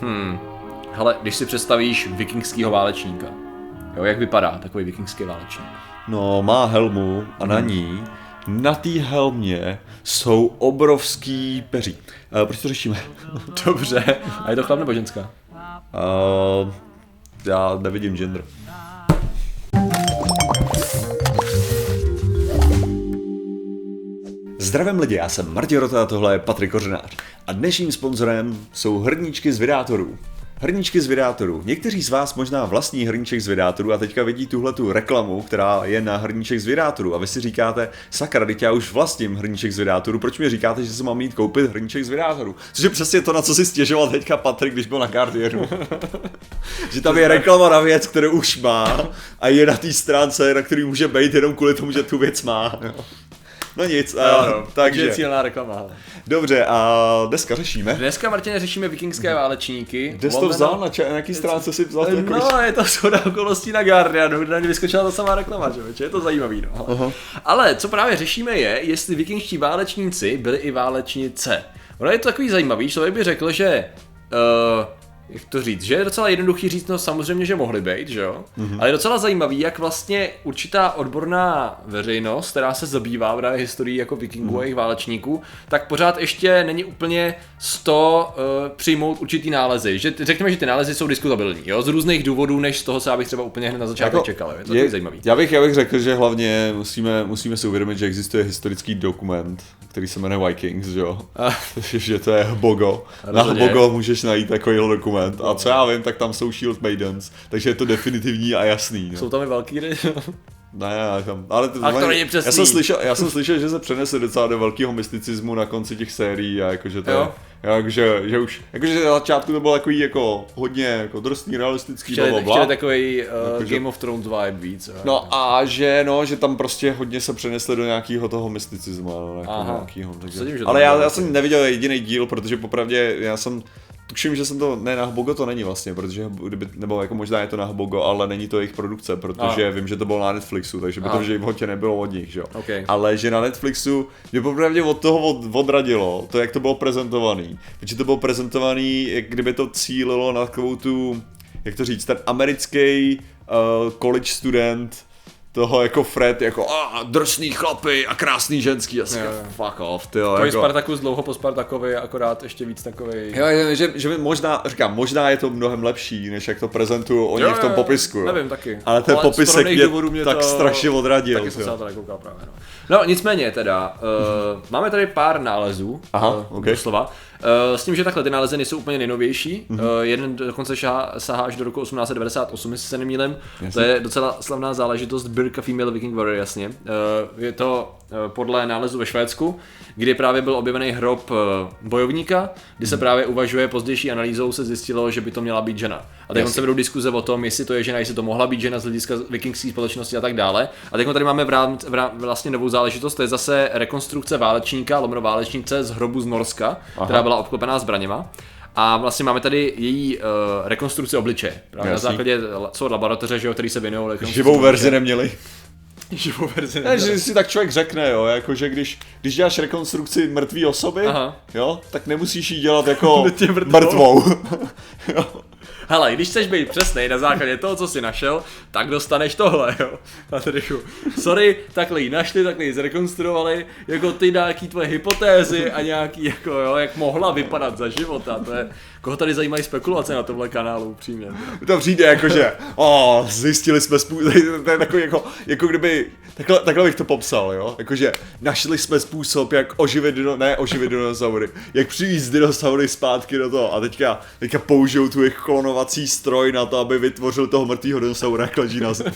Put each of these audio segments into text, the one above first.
Hmm. Hele, když si představíš vikingského válečníka, jo, jak vypadá takový vikingský válečník? No, má helmu a na ní, na té helmě jsou obrovský peří. Uh, proč to řešíme? Dobře. A je to chlap nebo ženská? Uh, já nevidím gender. Zdravím lidi, já jsem Martin Rota a tohle je Patrik Kořenář. A dnešním sponzorem jsou hrníčky z Vydátorů. Hrníčky z Vydátorů. Někteří z vás možná vlastní hrníček z Vydátorů a teďka vidí tuhle tu reklamu, která je na hrníček z Vydátorů a vy si říkáte, sakra, teď já už vlastním hrníček z Vydátorů, proč mi říkáte, že se mám mít koupit hrníček z Vydátorů? Což je přesně to, na co si stěžoval teďka Patrik, když byl na Guardianu. že tam je reklama na věc, kterou už má a je na té stránce, na který může být jenom kvůli tomu, že tu věc má. No nic, a, Jo, no, takže, je cílená reklama. dobře, a dneska řešíme. Dneska, Martine, řešíme vikingské válečníky. Kde jsi to vzal, na, ča- na jaký stránce jsi vzal to No, je to shoda okolností na Guardianu, kde na mě vyskočila ta samá reklama, že? je to zajímavý, no. Aha. Ale co právě řešíme je, jestli vikingští válečníci byli i válečnice. Ono je to takový zajímavý, člověk by řekl, že uh, jak to říct, že je docela jednoduchý říct, no samozřejmě, že mohli být, že jo? Mm-hmm. Ale je docela zajímavý, jak vlastně určitá odborná veřejnost, která se zabývá právě historií jako vikingů mm-hmm. a jejich válečníků, tak pořád ještě není úplně z to uh, přijmout určitý nálezy. Že, řekněme, že ty nálezy jsou diskutabilní, jo? Z různých důvodů, než z toho, co já bych třeba úplně hned na začátek jako, čekal. Je to je, zajímavý. Já bych, já bych řekl, že hlavně musíme, musíme si uvědomit, že existuje historický dokument, který se jmenuje Vikings, že jo? že to je Hbogo. Na. Hbogo můžeš najít takovýhle dokument. A co já vím, tak tam jsou Shield Maidens, takže je to definitivní a jasný. No. Jsou tam i valkýry? Ne, tam, ale to, A to není já přesný. jsem, slyšel, já jsem slyšel, že se přenese docela do velkého mysticismu na konci těch sérií a jakože to Jo. jakože, že už, jakože na začátku to bylo takový jako hodně jako drsný, realistický, Chtěli, bla, chtěli bla. takový uh, Jakože- Game of Thrones vibe víc. jo. No a že no, že tam prostě hodně se přenesli do nějakého toho mysticismu, ale jako Aha. nějakýho, takže. Sedím, že Ale já, já jsem neviděl jediný díl, protože popravdě já jsem Tuším, že jsem to, ne na Hbogo to není vlastně, protože, kdyby, nebo jako možná je to na Hbogo, ale není to jejich produkce, protože vím, že to bylo na Netflixu, takže by to v životě nebylo od nich, že jo. OK. Ale že na Netflixu mě popravdě od toho od, odradilo, to jak to bylo prezentovaný, protože to bylo prezentovaný, jak kdyby to cílilo na takovou tu, jak to říct, ten americký uh, college student, toho jako Fred, jako a drsný chlapy a krásný ženský, asi Jo, jo. fuck off, ty jo, Takový jako, Spartakus dlouho po Spartakovi, akorát ještě víc takový. Jo, jo, že, že možná, říkám, možná je to mnohem lepší, než jak to prezentují oni v tom popisku. jo. Nevím taky. Ale ten z popisek mě, mě tak to... strašně odradil. Taky jsem jo. se na to nekoukal právě. No. no nicméně teda, uh, máme tady pár nálezů, Aha, uh, ok. doslova, uh, s tím, že takhle ty nálezy nejsou úplně nejnovější, Mhm. uh, jeden dokonce sahá, sahá až do roku 1898, jestli se nemýlím, to je docela slavná záležitost Birka Female Viking Warrior, jasně. Uh, je to podle nálezu ve Švédsku, kdy právě byl objevený hrob uh, bojovníka, kdy se právě uvažuje, pozdější analýzou se zjistilo, že by to měla být žena. A teď se vedou diskuze o tom, jestli to je žena, jestli to mohla být žena z hlediska vikingské společnosti a tak dále. A teď tady máme vrát, vrát, vlastně novou záležitost, to je zase rekonstrukce válečníka, lomeno válečnice z hrobu z Norska, Aha. která byla obklopená zbraněma. A vlastně máme tady její uh, rekonstrukci obličeje. Právě na Jasný. základě co laboratoře, že jo, který se věnují Živou verzi neměli. Živou verzi. Ne, že si tak člověk řekne, jo, jako že když, když děláš rekonstrukci mrtvý osoby, Aha. jo, tak nemusíš ji dělat jako mrtvou. mrtvou. jo. Hele, když chceš být přesnej na základě toho, co jsi našel, tak dostaneš tohle, jo. Patriku. Sorry, takhle ji našli, takhle ji zrekonstruovali, jako ty nějaký tvoje hypotézy a nějaký, jako jo, jak mohla vypadat za života, to je, koho tady zajímají spekulace na tomhle kanálu, upřímně. To přijde jako, že o, zjistili jsme způsob, to je takový jako, jako kdyby, takhle, takhle bych to popsal, jo, jakože našli jsme způsob, jak oživit, dino, ne oživit dinosaury, jak přivést dinosaury zpátky do toho a teďka, teďka použijou tu jejich klonovací stroj na to, aby vytvořil toho mrtvého dinosaura, jak leží na zem.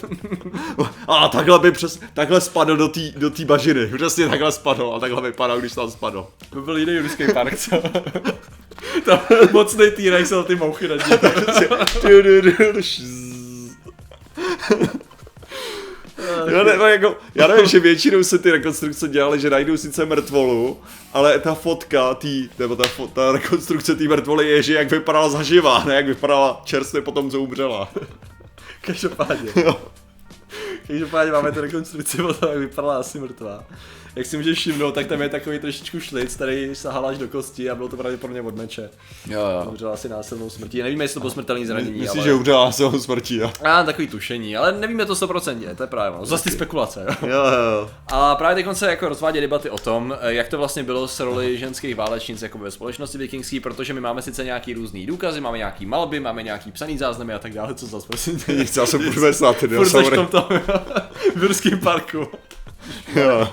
A takhle by přes, takhle spadl do té do tý bažiny, přesně takhle spadl a takhle vypadal, když tam spadl. To byl jiný jurský park, co? Tam mocný týrej se ty mouchy nad Jo, ne, no, jako, já nevím, že většinou se ty rekonstrukce dělaly, že najdou sice mrtvolu, ale ta fotka tý, nebo ta, fo, ta rekonstrukce té mrtvoly je, že jak vypadala zaživá, ne jak vypadala čerstvě potom, co umřela. Každopádně. Jo. Každopádně máme tu rekonstrukci o tom, jak vypadala asi mrtvá. Jak si můžeš všimnout, tak tam je takový trošičku šlic, který sahal až do kosti a bylo to pravděpodobně od meče. Jo, jo. Umřela asi násilnou smrtí. Nevíme, jestli to bylo smrtelný zranění, Myslíš, ale... že umřela se smrtí, jo? A, takový tušení, ale nevíme to 100%, to je právě ono. Zase ty spekulace, jo. Jo, jo. A právě teď se jako rozvádí debaty o tom, eh, jak to vlastně bylo s roli ženských válečnic jako ve společnosti vikingský, protože my máme sice nějaký různý důkazy, máme nějaký malby, máme nějaký psaný záznamy a tak dále, co zase prosím tě. Já jsem furt seš v tomto v Jurském parku. Jo.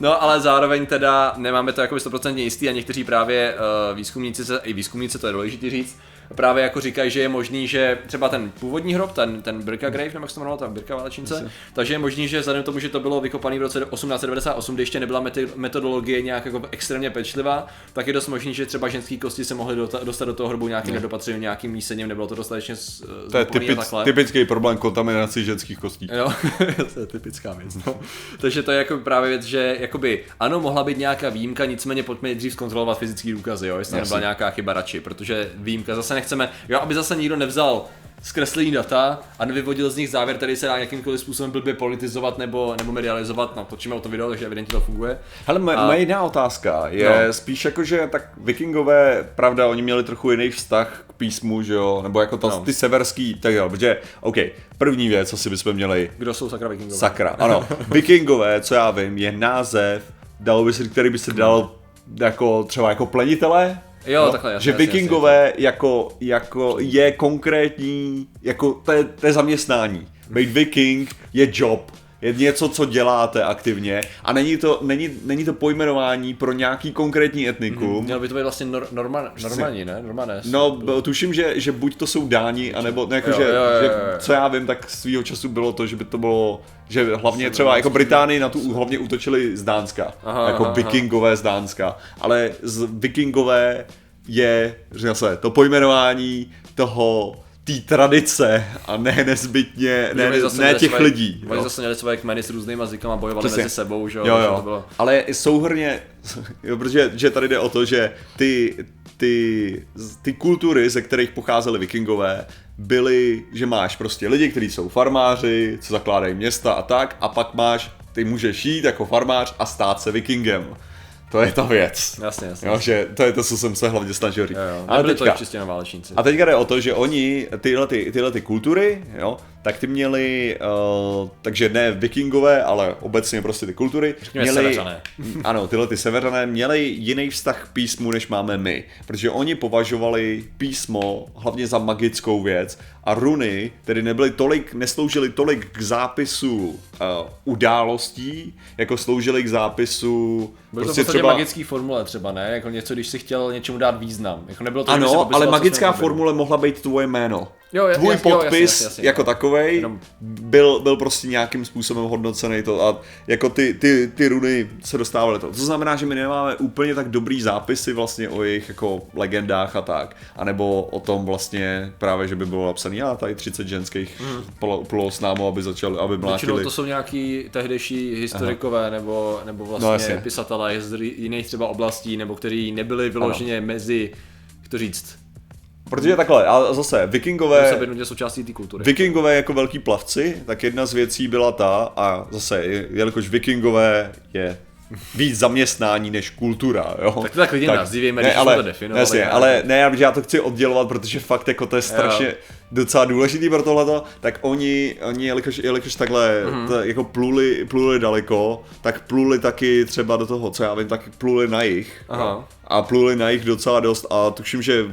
No, ale zároveň teda nemáme to jako 100% jistý a někteří právě uh, výzkumníci, se, i výzkumníci, to je důležité říct, právě jako říkají, že je možný, že třeba ten původní hrob, ten, ten Birka Grave, nebo jak se to jmenovalo, ta Birka Válečnice, takže je možný, že vzhledem k tomu, že to bylo vykopané v roce 1898, kdy ještě nebyla metodologie nějak jako extrémně pečlivá, tak je dost možný, že třeba ženský kosti se mohly dostat do toho hrobu nějakým nedopatřením, nějakým mísením, nebylo to dostatečně s- To je typic, typický problém kontaminací ženských kostí. Jo, to je typická věc. No. Takže to je jako právě věc, že jakoby, ano, mohla být nějaká výjimka, nicméně pojďme nejdřív zkontrolovat fyzický důkazy, jo, jestli nebyla nějaká chyba radši, protože výjimka zase nechceme, jo, aby zase nikdo nevzal zkreslený data a nevyvodil z nich závěr, který se dá jakýmkoliv způsobem blbě politizovat nebo, nebo medializovat, no, točíme o to video, takže evidentně to funguje. Hele, moje, A- moje jiná otázka je No. spíš jako, že tak vikingové, pravda, oni měli trochu jiný vztah k písmu, že jo, nebo jako to, No. ty severský, tak jo, protože, OK, první věc, asi bychom měli, Kdo jsou sakra vikingové? sakra, ano, vikingové, co já vím, je název, dalo by se, který by se dal jako třeba jako plenitele, Jo, takhle, jasně, že jasně, vikingové jako, jako je konkrétní, jako to je, to je zaměstnání. Být viking je job, je něco, co děláte aktivně a není to, není, není to pojmenování pro nějaký konkrétní etnikum. Mělo by to být vlastně nor, norma, normální, ne? Normané. No, tuším, že, že buď to jsou dáni, anebo no, jako, Jo, že, jo, jo, že, jo, jo. co já vím, tak svýho času bylo to, že by to bylo, že hlavně třeba jako Británii na tu hlavně útočili z Dánska, Aha, jako aha, vikingové z Dánska, ale z vikingové je, říká se, to pojmenování toho té tradice a ne nezbytně, ne, ne měli těch svoje- lidí. Oni zase měli svoje kmeny s různýma zvykama, bojovali Přesně. mezi sebou, že Jo, jo. To bylo... Ale souhrně, jo, protože že tady jde o to, že ty, ty, ty kultury, ze kterých pocházely vikingové, byly, že máš prostě lidi, kteří jsou farmáři, co zakládají města a tak, a pak máš, ty můžeš jít jako farmář a stát se vikingem. To je ta věc. Jasně, jasně. Jo, že to je to, co jsem se hlavně snažil říct. Jo, jo. Ale Nebyli to teďka, čistě na válečníci. a teďka jde o to, že oni, tyhle, ty, tyhle ty kultury, jo, tak ty měli, uh, takže ne vikingové, ale obecně prostě ty kultury, Řekněme měli, Severané. ano, tyhle ty severané měli jiný vztah k písmu, než máme my, protože oni považovali písmo hlavně za magickou věc a runy tedy nebyly tolik, nesloužily tolik k zápisu uh, událostí, jako sloužily k zápisu Bylo to v podstatě magický formule třeba, ne? Jako něco, když si chtěl něčemu dát význam. Jako nebylo to, Ano, ale co magická to byl. formule mohla být tvoje jméno. Jo, je- Tvůj jasně, jo, jasně, podpis jasně, jako jo. takovej Jenom- byl, byl prostě nějakým způsobem hodnocený to a jako ty, ty, ty runy se dostávaly to. To znamená, že my nemáme úplně tak dobrý zápisy vlastně o jejich jako legendách a tak. A nebo o tom vlastně právě, že by bylo napsaný, a tady 30 ženských hmm. plul s námi, aby začali, aby Většinou mlátili. to jsou nějaký tehdejší historikové nebo, nebo No, vlastně jasně. no, pisatelé z jiných třeba oblastí, nebo kteří nebyli vyloženě mezi, jak to říct, Protože takhle, a zase, se vikingové, být nutně součástí té kultury. Vikingové jako velký plavci, tak jedna z věcí byla ta, a zase, jelikož vikingové je víc zaměstnání než kultura, jo. Tak to tak nazývejme, ne, když ale, to definovali, Jasně, ale ne, já- já to chci oddělovat, protože fakt jako to je strašně docela důležitý pro tohleto, tak oni, oni jelikož, jelikož takhle Mhm. mm-hmm. to, jako pluli, pluli daleko, tak pluli taky třeba do toho, co já vím, tak pluli na jich. Aha. A pluli na jich docela dost a tuším, že,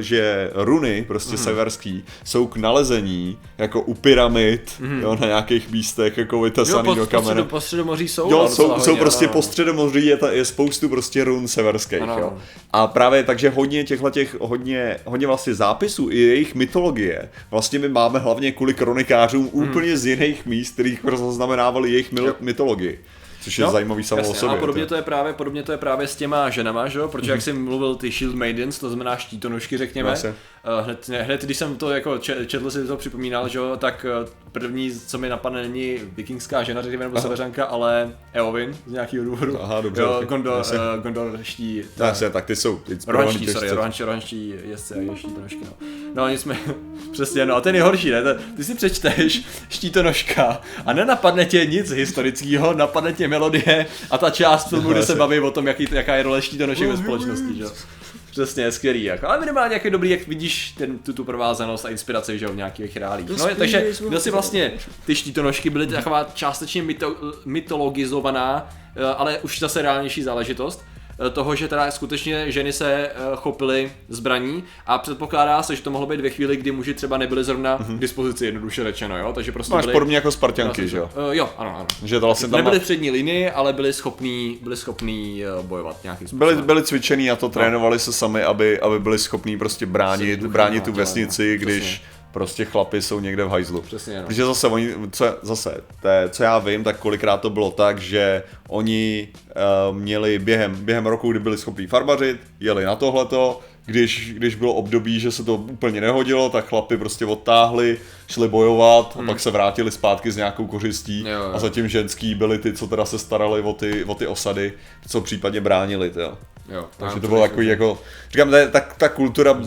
že runy, prostě mm-hmm. severský, jsou k nalezení jako u pyramid, mm-hmm. jo, na nějakých místech jako Mhm. jo, vytesaný po, do kamene. po středomoří jsou. Jo, jsou, jsou hodně, prostě ano. po středomoří je, ta, je spoustu prostě run severských, Ano. jo. A právě takže hodně těchto těch, hodně, hodně vlastně zápisů i jejich mytologie, vlastně my máme hlavně kvůli kronikářům Hmm. úplně z jiných míst, kterých zaznamenávali jejich mytologii. Což je No, zajímavý samo o sobě. A podobně to- to je právě, podobně to je právě s těma ženama, že jo? Protože jak jsem mluvil ty Shield Maidens, to znamená štítonožky, řekněme. Jasně. eh, Hned, ne, hned, když jsem to jako če- četl, si to připomínal, že jo, tak eh, první, co mi napadne, není vikingská žena, řekněme, nebo seveřanka, ale Eowyn z nějakého důvodu. Aha, dobře, Jo, Gondor, jasně. uh, Gondor ští. Jasně, tak ty jsou Rohanští, sorry, rohanští, rohanští jezdce a štítonožky, no. No nic jsme, přesně, no a ten je horší, ne? Ty si přečteš štítonožka a nenapadne tě nic historického, napadne tě melodie a ta část filmu, kde se jasně. baví o tom, jaký, jaká je role štítonožek ve společnosti, že jo. Přesně, skvělý. Jako. Ale minimálně nějaký dobrý, jak vidíš ten, tu, tu provázanost a inspiraci že jo, v nějakých reálích. No, takže byl si vlastně, ty štítonožky byly taková částečně myto, mytologizovaná, eh, ale už zase reálnější záležitost toho, že teda skutečně ženy se eh, chopily zbraní a předpokládá se, že to mohlo být ve chvíli, kdy muži třeba nebyli zrovna k dispozici, jednoduše řečeno, jo, takže prostě Máš byli... podobně jako Spartanky, že jo? Uh, jo, ano, ano. Že to vlastně tam Nebyli v přední linii, ale byli schopní, byli schopní eh, bojovat nějakým způsobem. byli, byli cvičený a to trénovali se sami, aby, aby byli schopní prostě bránit, duchem bránit na tu vesnici, no. když Přesně. prostě chlapi jsou někde v hajzlu. Přesně, no. Protože zase oni, co, zase, to je, co já vím, tak kolikrát to bylo tak, že oni měli během, během roku, kdy byli schopni farmařit, jeli na tohleto, když, když bylo období, že se to úplně nehodilo, tak chlapi prostě odtáhli, šli bojovat a pak se vrátili zpátky s nějakou kořistí Hmm. Jo, jo. a zatím ženský byli ty, co teda se starali o ty, o ty osady, co případně bránili, jo. Jo, Takže to bylo takový jako, říkám, ta, ta, ta kultura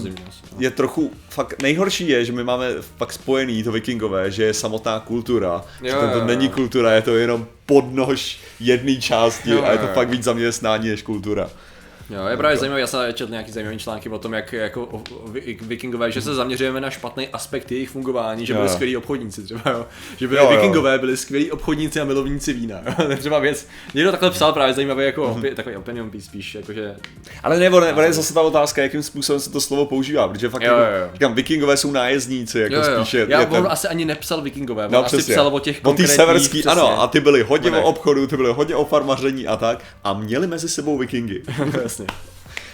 je trochu, fakt nejhorší je, že my máme pak spojený to vikingové, že je samotná kultura, že Jo, to, jo, to jo. není kultura, je to jenom podnož jedné části Jo, a je to jo, jo. fakt víc zaměstnání než kultura. Jo, je právě zajímavé, já jsem četl nějaký zajímavý články o tom, jak jako vikingové, že se zaměřujeme na špatný aspekt jejich fungování, že byli jo. skvělí obchodníci třeba, jo. Že byli Jo, vikingové, byli skvělí obchodníci a milovníci vína. Jo. To je třeba věc, někdo takhle psal právě zajímavý jako Mhm. opi, takový opinion piece spíš, jakože Ale nebo ne, je zase ta otázka, jakým způsobem se to slovo používá, protože fakt Jo, jako, jo, říkám, vikingové jsou nájezdníci, jako Jo, jo. spíše. Já on asi ani nepsal vikingové, on No, asi přesně. psal o těch o té severský, přesně. ano, a ty byli hodně o obchodu, ty byli hodně o farmaření a tak, a měli mezi sebou vikingy. Jasně.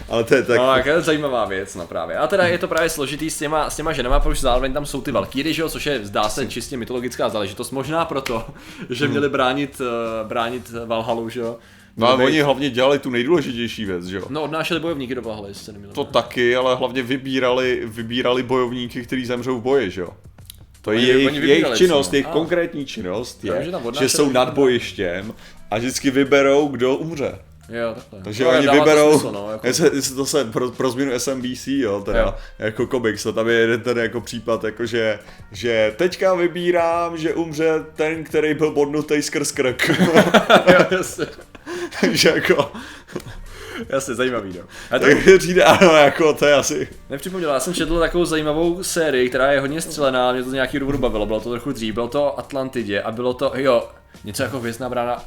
Ale to je tak, No, tak je zajímavá věc, no právě. A teda je to právě složitý s těma, s těma ženama, protože zároveň tam jsou ty valkýry, že jo, což je, zdá se, čistě mytologická záležitost. Možná proto, že měli bránit, eh, bránit Valhalu, že jo. no a Měli oni hlavně dělali tu nejdůležitější věc, že jo. No, odnášeli bojovníky do Valhaly, jestli se nemýlím. To taky, ale hlavně vybírali, vybírali bojovníky, kteří zemřou v boji, že jo? To je jejich, oni jejich činnost, jejich A. konkrétní činnost je, že že jsou nad no. bojištěm a vždycky vyberou, kdo umře. Jo, takhle. Takže no, oni dává to vyberou, Smysl, no, jako. jestli, jestli to se pro, pro změnu SMBC, jo, teda, Jo. jo. jako komiks, to tam je jeden ten jako případ, jako že, že teďka vybírám, že umře ten, který byl bodnutý skrz krk. jo, jasně, Takže jako, jasně, zajímavý, no. A to tak přijde, ano, jako to je asi, nepřipomněl, já jsem četl takovou zajímavou sérii, která je hodně střelená, mě to z nějaký důvodu bavilo, bylo to trochu dřív, bylo to o Atlantidě a bylo to, jo, něco jako Hvězdná brána,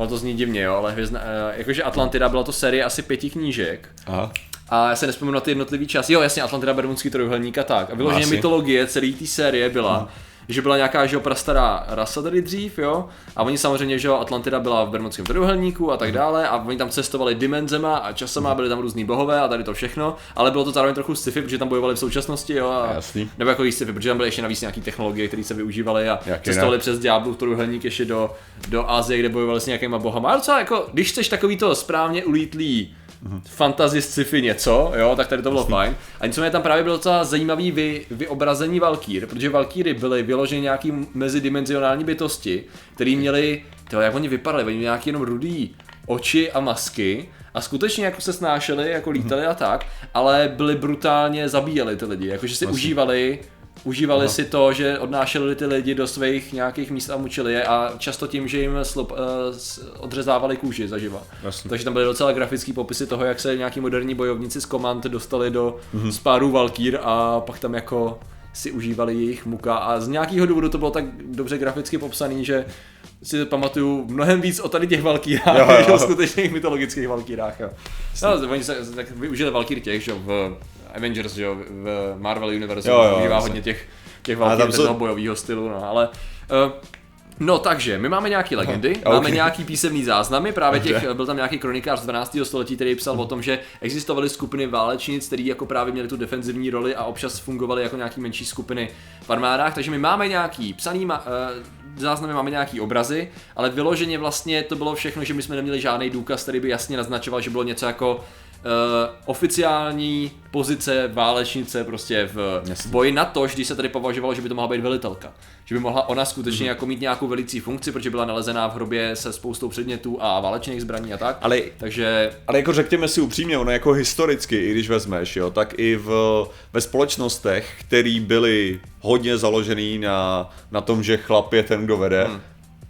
Ono to zní divně, jo, ale hvězdna, eh, jakože Atlantida byla to série asi pěti knížek. aha, A já se nespomenu na ty jednotlivý části. Jo, jasně, Atlantida, Bermudský trojuhelník a tak. A vyloženě mytologie celé té série byla, že byla nějaká, že jo, prastará rasa tady dřív, jo, a oni samozřejmě, že jo, Atlantida byla v Bermudském trojuhelníku a tak dále, a oni tam cestovali dimenzema a časama, byli tam různý bohové a tady to všechno, ale bylo to zároveň trochu sci-fi, protože tam bojovali v současnosti, jo, a, Jasný. nebo jako sci-fi, protože tam byly ještě navíc nějaké technologie, které se využívaly a Jak cestovali jinak? přes Diablu trojuhelník ještě do, do Asie, kde bojovali s nějakýma bohama. A docela jako, když chceš takový to správně ulítlý fantasy sci-fi něco, jo, tak tady to bylo fajn. A nicméně tam právě bylo docela zajímavý vy, vyobrazení Valkýr, protože Valkýry byly vyloženě nějaký mezidimenzionální bytosti, který měli, to jak oni vypadali, oni měli nějaký jenom rudý oči a masky a skutečně jako se snášeli, jako lítali a tak, ale byli brutálně zabíjeli ty lidi, jakože si užívali Užívali si to, že odnášeli ty lidi do svých nějakých míst a mučili je a často tím, že jim slop, uh, odřezávali kůži zaživa. Jasně. Takže tam byly docela grafický popisy toho, jak se nějaký moderní bojovníci z komand dostali do mm-hmm. spáru Valkýr a pak tam jako si užívali jejich muka a z nějakého důvodu to bylo tak dobře graficky popsaný, že si pamatuju mnohem víc o tady těch Valkýrách, Jo, jo. než o skutečných mytologických Valkýrách. Jo. No, oni se tak využili Valkýr těch, že jo, v Avengers, že jo, v Marvel Universe, Jo, jo, užívá jasně. hodně těch, těch tam jsou- bojového stylu, no, ale uh, No takže, my máme nějaké legendy, Aha, máme nějaký písemný záznamy, právě těch, byl tam nějaký kronikář z 12. století, který psal o tom, že existovaly skupiny válečnic, které jako právě měly tu defenzivní roli a občas fungovaly jako nějaký menší skupiny v armádách, takže my máme nějaký psaný ma- uh, záznamy, máme nějaký obrazy, ale vyloženě vlastně to bylo všechno, že my jsme neměli žádný důkaz, který by jasně naznačoval, že bylo něco jako Uh, oficiální pozice válečnice prostě v Jasně. boji na to, když se tady považovalo, že by to mohla být velitelka. Že by mohla ona skutečně jako mít nějakou velicí funkci, protože byla nalezená v hrobě se spoustou předmětů a válečných zbraní a tak. Ale Takže Ale jako řekněme si upřímně, ono jako historicky, i když vezmeš, jo, tak i v, ve společnostech, které byly hodně založený na, na tom, že chlap je ten, kdo vede, hmm.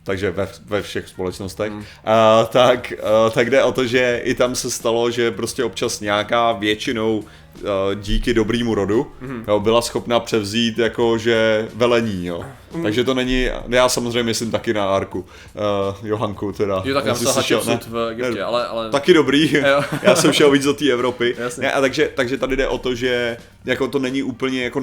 Takže ve, ve všech společnostech, mm. a, tak, a, tak jde o to, že i tam se stalo, že prostě občas nějaká většinou a, díky dobrýmu rodu mm. jo, byla schopna převzít jako, že velení, jo. Mm. Takže to není, já samozřejmě myslím taky na Arku, uh, Johanku teda. Jo, tak já jsem šel- sud v Egyptě, ale, ale... Taky dobrý, Jo. já jsem šel víc do té Evropy. Jasně. Ne, a takže, takže tady jde o to, že jako to není úplně jako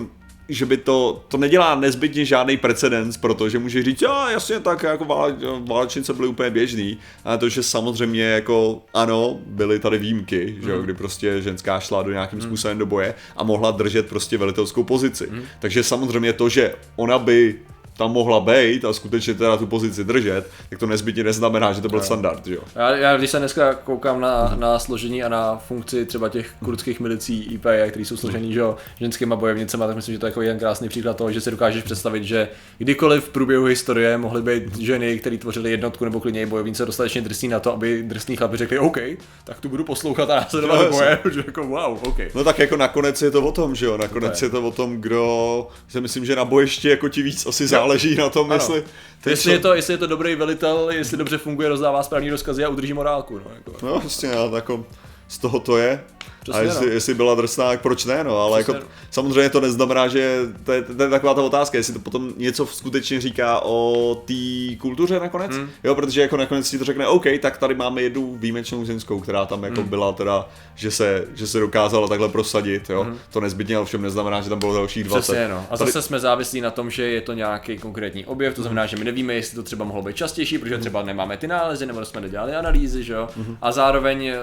že by to, to nedělá nezbytně žádný precedens, protože může říct, jo, jasně, tak jako vále, válečnice byly úplně běžný, a to, že samozřejmě jako ano, byly tady výjimky, že jo, kdy prostě ženská šla do nějakým způsobem do boje a mohla držet prostě velitelskou pozici. Takže samozřejmě to, že ona by tam mohla být a skutečně teda tu pozici držet, tak to nezbytně neznamená, že to byl standard, že jo. Já, já když se dneska koukám na, na složení a na funkci třeba těch kurdských milicí IPA, které jsou složený že jo, ženskýma bojovnicema, tak myslím, že to je jako jeden krásný příklad toho, že si dokážeš představit, že kdykoliv v průběhu historie mohly být ženy, které tvořily jednotku nebo klidně i bojovnice dostatečně drsný na to, aby drsný chlapi řekli OK, tak tu budu poslouchat a následovat Jo, do boje, že jako wow, OK. No tak jako nakonec je to o tom, že jo, nakonec To je to o tom, kdo, si myslím, že na bojišti jako ti víc asi záleží na tom, Ano. jestli, ty Jestli je, to, jestli je to dobrý velitel, jestli dobře funguje, rozdává správný rozkazy a udrží morálku. No, jako. No, vlastně, ale jako z toho to je. Přesně, a jestli, no. jestli byla drsná, tak proč ne, no, ale Přesně, jako, no. samozřejmě to neznamená, že to je, to je taková ta otázka, jestli to potom něco skutečně říká o té kultuře nakonec, Hmm. jo, protože jako nakonec ti to řekne, OK, tak tady máme jednu výjimečnou ženskou, která tam jako Hmm. byla teda, že se, že se dokázala takhle prosadit, jo, to nezbytně ovšem neznamená, že tam bylo dalších 20. Hmm. Přesně, no. A Tady- zase jsme závislí na tom, že je to nějaký konkrétní objev, to znamená, že my nevíme, jestli to třeba mohlo být častější, protože třeba nemáme ty nálezy, nebo jsme nedělali analýzy, že jo. A zároveň eh,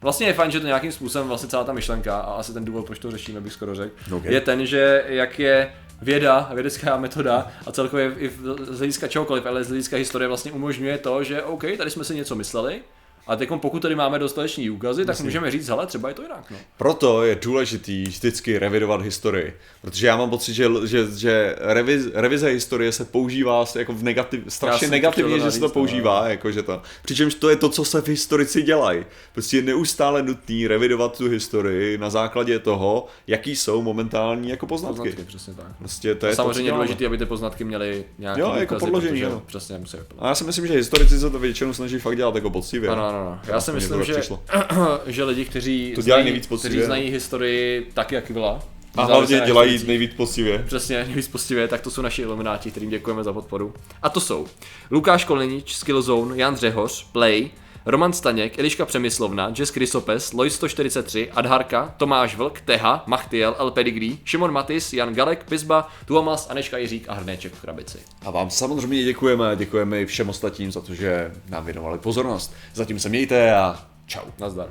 vlastně je fajn, že to nějakým způsobem vlastně celá ta myšlenka a asi ten důvod, proč to řešíme, bych skoro řekl, Ok. je ten, že jak je věda, vědecká metoda a celkově i z hlediska čehokoliv, ale z hlediska historie vlastně umožňuje to, že OK, tady jsme si něco mysleli, a teď pokud tady máme dostatečný důkazy, tak můžeme říct, hele, třeba je to jinak. No. Proto je důležitý vždycky revidovat historii, protože já mám pocit, že, že, že reviz, revize historie se používá jako v negativ, strašně negativně, že se to no. používá, jako že to. Přičemž to je to, co se v historici dělají. Prostě je neustále nutný revidovat tu historii na základě toho, jaký jsou momentální jako poznatky. Poznatky, přesně tak. Prostě to je Samozřejmě to, důležité, aby ty poznatky měly nějaké Jo, jako podložení, protože ano. přesně musí A já si myslím, že historici se to většinou snaží fakt dělat jako poctivě. Ano, ano, ano. Já si myslím, že, že lidi, kteří To dělají znají, kteří no. znají historii tak, jak byla, A hlavně dělají nejvíc poctivě. Přesně, nejvíc poctivě, tak to jsou naši ilumináti, kterým děkujeme za podporu. A to jsou Lukáš Kolenič, Skillzone, Jan Dřehoř, Play, Roman Staněk, Eliška Přemyslovna, Jess Krysopes, Lois 143, Adharka, Tomáš Vlk, Teha, Machtiel, El Pedigree, Šimon Matis, Jan Galek, Pizba, Tuomas, Aneška Jiřík a Hrnéček v krabici. A vám samozřejmě děkujeme a děkujeme i všem ostatním za to, že nám věnovali pozornost. Zatím se mějte a čau. Nazdar.